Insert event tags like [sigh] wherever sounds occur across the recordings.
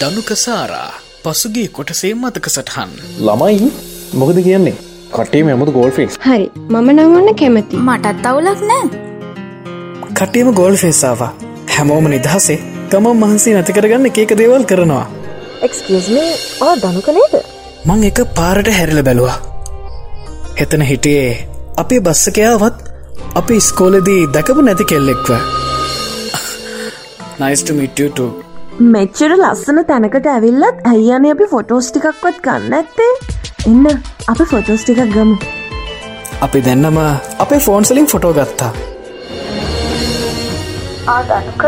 දනුකසාරා පසුගේ කොටසේ මතක සටහන්. ළමයි මොකද කියන්නේ? කටේ මෙමුද ගෝල්ෆිස් හරි මම නංවන්න කැමති මටත් අවුලක් නෑ. කටේම ගෝල් ෆේසාවා හැමෝම නිදහසේ ගමම් මහන්සේ නැති කරගන්න එකක දේවල් කරනවා. එක්ස්කස්මේ ආ දනුක නේද? මං එක පාරට හැරිල බැලවා. එතන හිටියේ අපේ බස්සකයාවත් අපි ස්කෝලදී දැකපු නැති කෙල්ලෙක්ව. නයිස්ට මිටට මෙච්චර ලස්සන තැනකට ඇවිල්ලත් ඇයියන අපි ෆොටෝස් ටිකක්වත් ගන්න ඇත්තේ එන්න අප ෆොටෝස් ටිකක් ගමු. අපි දෙන්නම අපේ ෆෝන්සලින් ෆොටෝ ගත්තා. ආදනුක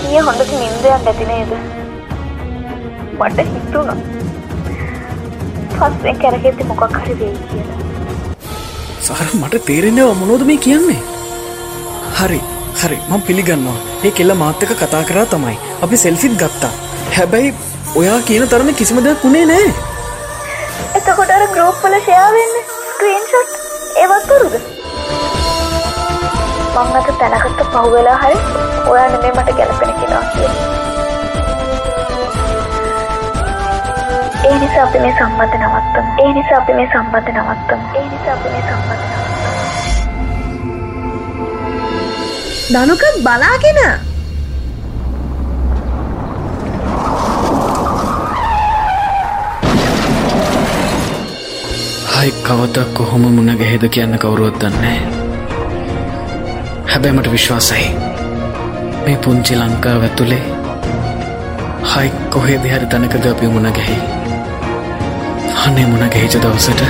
කිය හොඳට නින්දයක් නැතිනේද මට හිතුුණ. පස්සෙන් කැරගෙති මොකක් හරි වෙයි කියලා. සහර මට තේරෙනවා මොනෝද මේ කියන්නේ? හරි හරි මං පිළිගන්නවා. ඒ කෙල්ල මාත්‍යක කතා කරා තමයි. අපි සෙල්ෆිත් ගත්තා. හැබැයි ඔයා කියන තරම කිසිම දෙයක් වුණේ නෑ එතකොට අර ග්‍රෝප්පල ෂයාවෙන්න ස්ක්‍රීන්ෂොට් ඒවත්තුරුද මං අත තැනකට පහුවෙලා හරි ඔයා නෙමේ මට ගැලපෙන කෙනා කිය ඒ නිසා අපි මේ සම්බන්ධ නවත්තම. ඒ නිසා අපි මේ සම්බන්ධ නවත්තම. ඒ නිසා අපි මේ සම්බන්ධ නවත්තම. දනුක බලාගෙන. හයි කවදක් කොහොම මුණ ගැහෙද කියන්න කවුරුවත් දන්නේ හැබැමට විශ්වාසයි. මේ පුංචි ලංකා ඇතුළේ හයි කොහේ දෙහරි තනක ගපි මුණ ගැහි? අනේ මුණ ගැහිච දවසට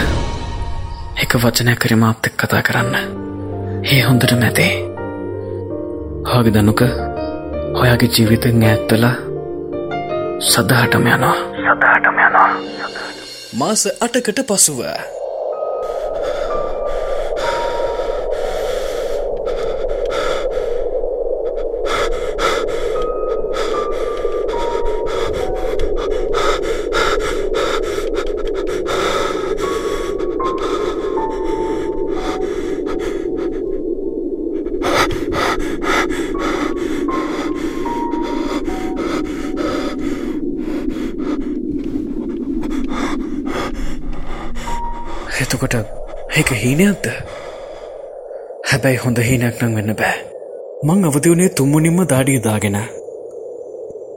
එක වචනය කරමාප්තක් කතා කරන්න. ඒ හොඳට මැතේ හාගි දනුක ඔයාගේ ජීවිතෙන් ඇත්තලා සදහටම යනවා. සදහටම යනවා. මාස අටකට පසුව ඒක හීනයක්ද? හැබැයි හොඳ හීනයක් නං වෙන්න බෑ. මං අවති වනේ තුම්මුනින්ම දාඩිය දාගෙන.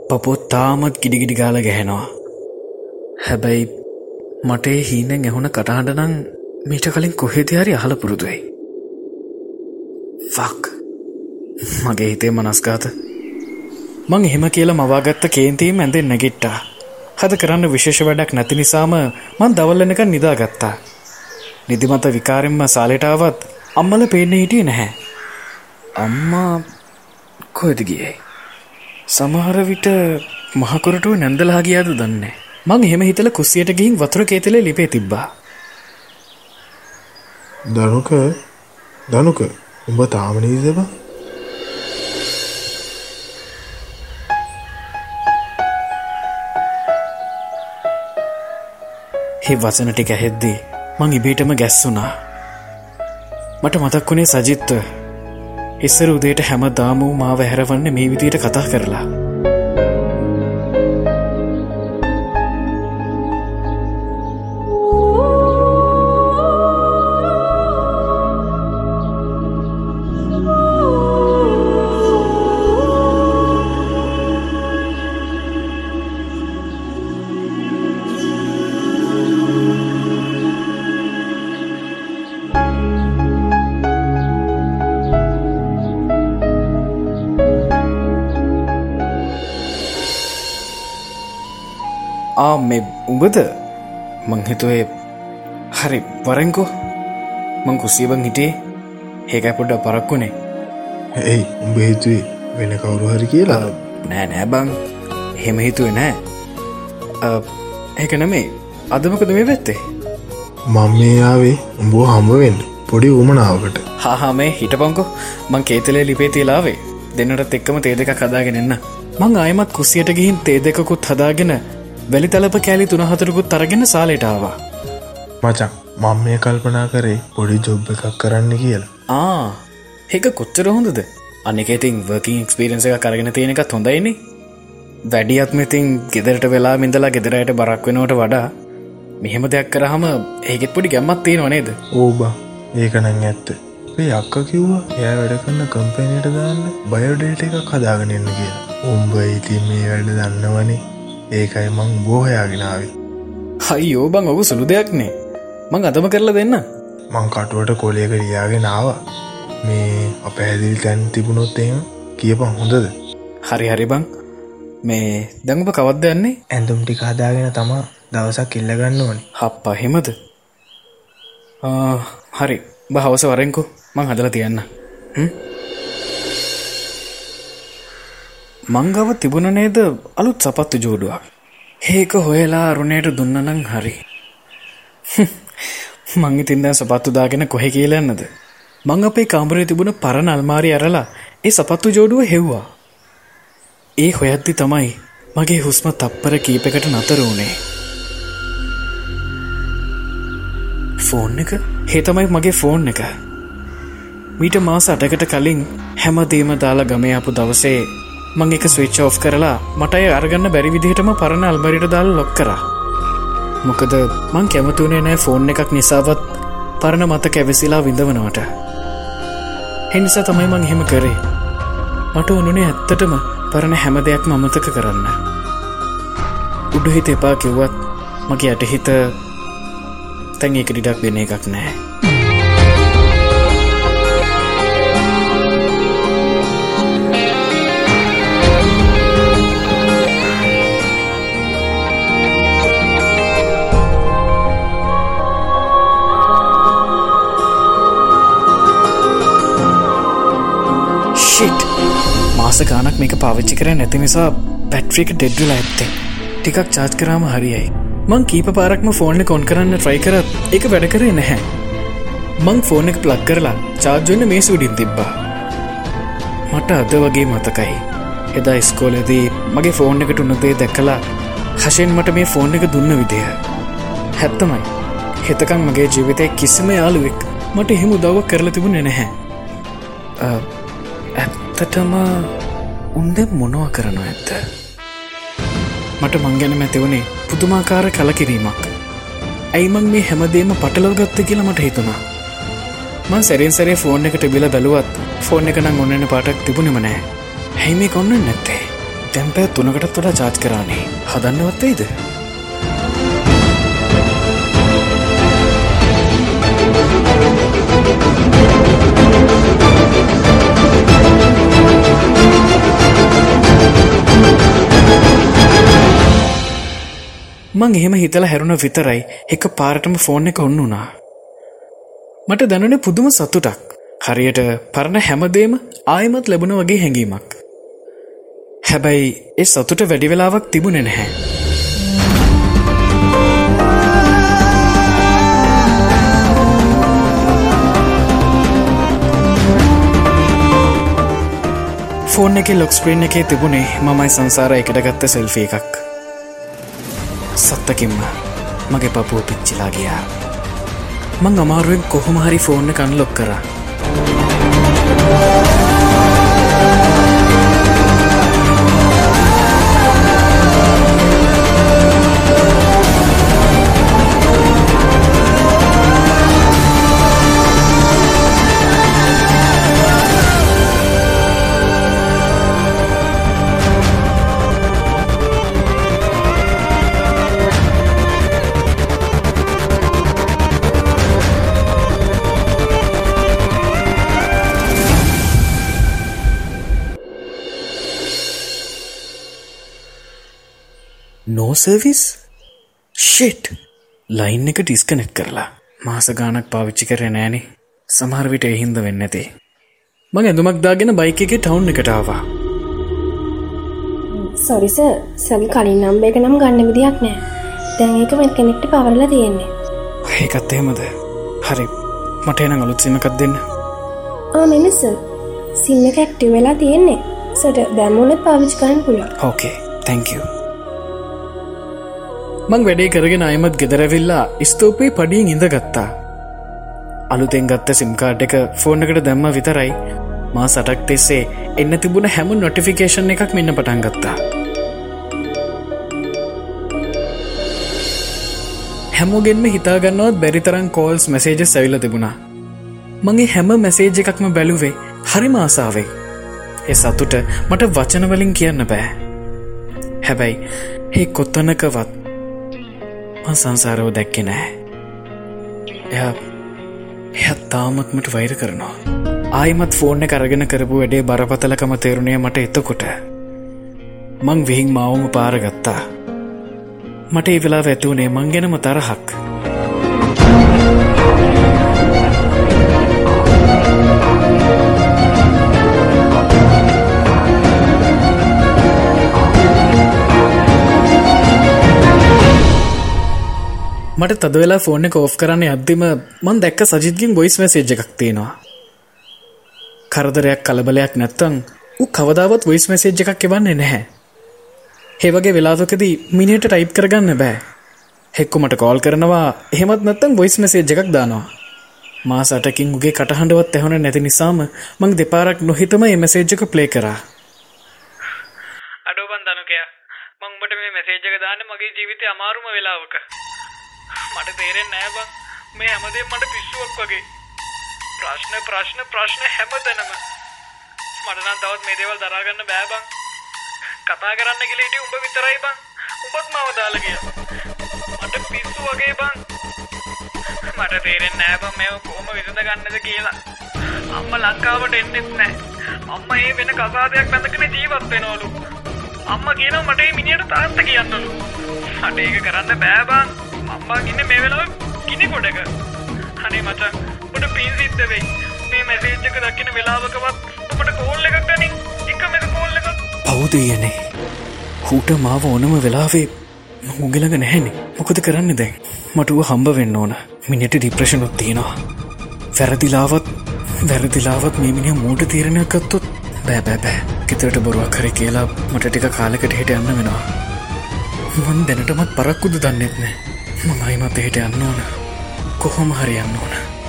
පපොත් තාමත් ගිඩිගිඩි ගාල ගැහෙනවා. හැබැයි මටේ හීනෙන් ඇහුණ කටහඬ නං මීට කලින් කොහෙදයාරි අහල පුරුදුවයි ෆක් මගේ හිතේ මනස්කාත මං එහෙම කියලා මවාගත්ත කේන්තීම ඇඳෙන් නැගිට්ටා. හද කරන්න විශේෂ වැඩක් නැති නිසාම මන් දවල්ලනක නිදාගත්තා. නිදිමත විකාරෙන්ම සාලෙටාවත් අම්මල පේන්න හිටිය නැහැ. අම්මා කොයද ගියයි සමහර විට මහකොරටුව නැන්දලා ගියාද දන්නේ මං එහෙම හිතල කුස්සියට ගිහින් වතුර කේතලේ ලිපේ තිබ්බා. දනුක දනුක උඹ තාමනීදබ හි වචන ටික හෙද්දී මං ඉබේටම ගැස්සුනා මට මතක් වුණේ සජිත්ව. ඉස්සර උදේට හැම දාමූ මාව හැරවන්න මේ විදියට කතා කරලා. මේ උඹද? මංහිතුවේ හරි වරෙන්කෝ. මං කුසීබං හිටියේ. ඒකයි පොඩ්ඩ පරක්කුණේ ඇයි? උඹ හිතුවේ වෙන කවුරු හරි කියලා? නෑ නෑ බං. එහෙම හිතුවේ නෑ. ඒක නෙමේ අදමකද මේ පැත්තේ? මං මේ ආවේ උඹෝ හම්බවෙන්න පොඩි උමනාවකට හාහා මේ හිටපංකෝ. මං කේතලේ ලිපේ තිලාවේ දෙන්නටත් එක්කම තේ දෙක කදාගෙන එන්න. මං ආයමත් කුසියට ගිහින් තේ දෙකකුත් හදාගෙන වැලි තලප කෑලි තුනහතුරකුත් අරගෙන සාලෙටාවා මචන් මං මේ කල්පනා කරේ පොඩි ජොබ් එකක් කරන්න කියලා. ආ ඒක කොච්චර හොඳද? අනික ඉතින් වර්කින් එක්ස්පිරන්ස එක කරගෙන තියෙන එකත් හොඳයින්නේ වැඩියත්ම ඉතින් ගෙදරට වෙලා මිඳලා ගෙදරයට බරක් වෙනවට වඩා මෙහෙම දෙයක් කරහම ඒගෙත් පොඩි ගැම්මත් තියෙන වනේද ඕබා ඒකනං ඇත්ත. ඒ අක්ක කිව්වා එයා වැඩ කරන්න කම්පැනයට දාන්න බයෝඩේට එකක් හදාගෙනන්න කියලා. උම්බ ඉතින් මේ වැඩ දන්නවනේ ඒකයි මං බෝහයාගෙනාවේ හයි යෝබං ඔහු සුළු දෙයක්නේ මං අතම කරලා දෙන්න. මං කටුවට කොලයක ලියාගෙන ආවා. මේ අප හැදිල් තැන් තිබුණොත් එහෙම කියපන් හොඳද? හරි හරි බං. මේ දැඟප කවද්ද යන්නේ? ඇඳුම් ටික හදාගෙන තමා දවසක් ඉල්ලගන්න ඕනි. හප්පා හෙමද ආ, හරි. බහවස වරෙන්කු. මං හදල තියන්න. හ්ම්? මංගව තිබුණ නේද අලුත් සපත්තු ජෝඩුවක්? ඒක හොයලා අරුණයට දුන්නනං හරි. [laughs] මං ඉතින් දැන් සපත්තු දාගෙන කොහෙ කියලන්නද මං අපේ කාමරේ තිබුණ පරණ අල්මාරි අරලා ඒ සපත්තු ජෝඩුව හෙව්වා. ඒ හොයද්දි තමයි මගේ හුස්ම තප්පර කීපකට නතර වුණේ. ෆෝන් එක? හේතමයි මගේ ෆෝන් එක. මීට මාස අටකට කලින් හැමදීම දාලා ගමේ අපපු දවසේ මං එක ස්විච් ඕ් කරලා මටය අරගන්න බැරි විදිහටම පරණ අල්මරිට දාල් ලොක් කර. මොකද මං කැමතුනේ නෑ ෆෝන් එකක් නිසාවත් පරණ මත කැවිසිලා විඳවනවට. හෙනිසා තමයි මං හෙම කරේ. මට ඔනුනේ ඇත්තටම පරණ හැම දෙයක් මමතක කරන්න. උඩුහිත එපා කිව්වත් මගේ අටහිත තැන් ඒක ඩිඩක් වෙන එකක් නෑ මාස ගානක් මේක පාවිච්චි කර නැති නිසා පැට්‍රික ඩෙඩ්ඩුල ඇත්තේ. ටිකක් චාර්ජ් කරාම හරියයි. මං කීප පාරක්ම ෆෝර්න කොන් කරන්න ට්‍රයි කරත් එක වැඩ කරේ නැහැ. මං ෆෝන එක ප්ලක් කරලා චාර්ජන්න මේ සුඩින් තිබ්බා. මට අද වගේ මතකයි. එදා ස්කෝලදී මගේ ෆෝන් එකට උන්නදේ දැකලා හශයෙන් මට මේ ෆෝන් එක දුන්න විදිහ. හැත්තමයි හෙතකං මගේ ජීවිතය කිසිම යාළුවෙක් මට එහෙම උදව්වක් කරලා තිබුණ නැහැ. අ, ඇත්තටම උන්ද මොනව කරනවා ඇත්ත? මට මංගැන මැතිවුණේ පුදුමාකාර කලකිරීමක්. ඇයිමං මේ හැමදේම පටලෝගත්ත කියලා මට හිතුණා? මං සැරෙන් සරේ ෆෝන් එකට බිල බැලුවත් ෆෝන් එක නම් ඔන්නන පාටක් තිබුණෙම නෑ හැයිමේ කොන්න නැත්තේ? තැම්පෑ තුනකටත් වඩා චාච් කරානේ. හදන්නවත්තේද මං එහෙම හිතල හැරුණ විතරයි. එක පාරටම ෆෝන් එක ඔන්න වුණා. මට දැනුනේ පුදුම සතුටක්. හරියට පරණ හැමදේම ආයමත් ලැබුණ වගේ හැඟීමක්. හැබැයි ඒ සතුට වැඩි වෙලාවක් තිබුණෙ නැහැ. ෆෝන් එක ලොක්ස්ප්‍රීන් එකේ තිබුණේ මමයි සංසාර එකට ගත්ත සෙල්ෆී එකක්. සත්තකින්ම මගේ පපුුව පිච්චිලා ගියා. මං අමාරුවෙන් කොහොම හරි ෆෝන්න කන්ලොක් කරා. නෝසවිස් ෂෙට් ලයින් එක ඩිස්කනෙට් කරලා. මාස ගානක් පාවිච්චි කර නෑනේ සමහරවිට එහින්ද වෙන්න ඇති මං ඇඳුමක් දාගෙන බයික එක ටවුන් එකටාවා සොරිස සවි කලින් නම්බ එක නම් ගන්න විදියක් නෑ දැන් ඒක මෙ කෙනෙක්ට පවරලා තියෙන්නේ. ඒකත් එහෙමද? හරි. මට එන අලුත් සිමකක් දෙන්න. ආ මෙනස එක ඇක්ටිව් වෙලා තියෙන්නේ. සට දැම්මුණත් පාවිච් කරන්න පුළුවන්? ඕකේ තැංකූ මං වැඩේ කරගෙන අයමත් ගෙදරැවිල්ලා ස්තෝපේ පඩියෙන් ඉඳගත්තා. අලුතෙන් ගත්ත සිම්කාඩ් එක ෆෝර්නකට දැම්ම විතරයි මා සටක් තෙස්සේ එන්න තිබුණ හැම නොටිෆිකේෂන් එකක් මෙන්න පටන් ගත්තා. හැමෝගෙන්ම හිතාගන්නවත් බැරිතරන් කෝල්ස් මැසේජ සැවිල තිබුණා. මගේ හැම මැසේජ එකක්ම බැලුවේ හරිම ආසාාවේ. එ සතුට මට වචනවලින් කියන්න බෑ. හැබැයි ඒ කොත්තනකවත් මං සංසාරව දැක්කෙ නෑ එය එයත් තාමත්මට වෛර කරනවා. ආයිමත් ෆෝර්න කරගෙන කරපු වැඩේ බරපතලකම තේරුණය මට එතකොට. මං විහිං මවම පාරගත්තා. මට ඒ වෙලා ඇතිවුණේ මං ගැනම තරහක්. මට තද වෙලා ෆෝර්න එක ඔෆ් කරන්න අද්දිම මන් දැක්ක සජිත්ගින් බොයිස් මැසේජ් එකක් තියෙනවා. කරදරයක් කලබලයක් නැත්තං ඌ කවදාවත් වොයිස් මැසේජ් එකක් එවන්නේ නැහැ. හෙවගේ වෙලාතකදී මිනිට ටයිප් කරගන්න බෑ. හෙක්කු මට කෝල් කරනවා. එහෙමත් නැත්තම් බොයිස් මැසේජ් එකක් දානවා. මා සටකින් උගේ කටහඬවත් ඇහුණ නැති නිසාම මං දෙපාරක් නොහිතම එමසේජ් එක ප්ලේ කරා. අඩෝබන් දනුකයා මංබට මේ මැසේජ්ක දාන්න මගේ ජීවිතය අමාරුම වෙලාවක. මට තේරෙන් නෑබං මේ හැමදේ මට පිස්සුවක් වගේ. ප්‍රශ්න ප්‍රශ්න ප්‍රශ්න හැම තැනම. මටනම් තවත් මේ දේවල් දරාගන්න බෑබං කතා කරන්න කියලට උඹ විතරයි බං. උඹත් මව දාලා කිය මට පිස්සු වගේ බං. මට තේරෙන් නෑබම් මේ කොහොම විසඳ ගන්නද කියලා. අම්ම ලංකාවට එන්නෙත් නෑ. අම්ම ඒ වෙන කසාදයක් බැඳගෙන ජීවත් වෙනවලු. අම්ම කියන මට ඒ මිනිට තාත්ත කියන්නලු. මට ඒක කරන්න බෑබං අම්මා ගින්න මේ වෙලාව ගිනි ගොඩක. අනේ මචං ඔබට පින් සිද්ධ වෙයි මේ මැසේජ් එක දකින්න වෙලාවකවත් ඔබට කෝල් එකක් ගනින් එකම එක කෝල් එකක්. පෞදයනේ හූට මාව ඕනම වෙලාවේ උගෙළඟ නැහැනි. මොකද කරන්න දැන්? මටුව හම්බ වෙන්න ඕන. මිනිට ඩිප්‍රශනුත් තියෙනවා. වැරදිලාවත් වැරදිලාවත් මේ මිනිහ මූට තීරණයක් ගත්තොත් බෑබෑබෑ ගෙතරට බොරුවක් හරි කියලා මට ටික කාලෙකට හිට යන්න වෙනවා. මන් දැනටමත් පරක්කුද දන්නෙත් නෑ. මම අයිමත් එහෙට යන්න ඕන. කොහොම හරි යන්න ඕන.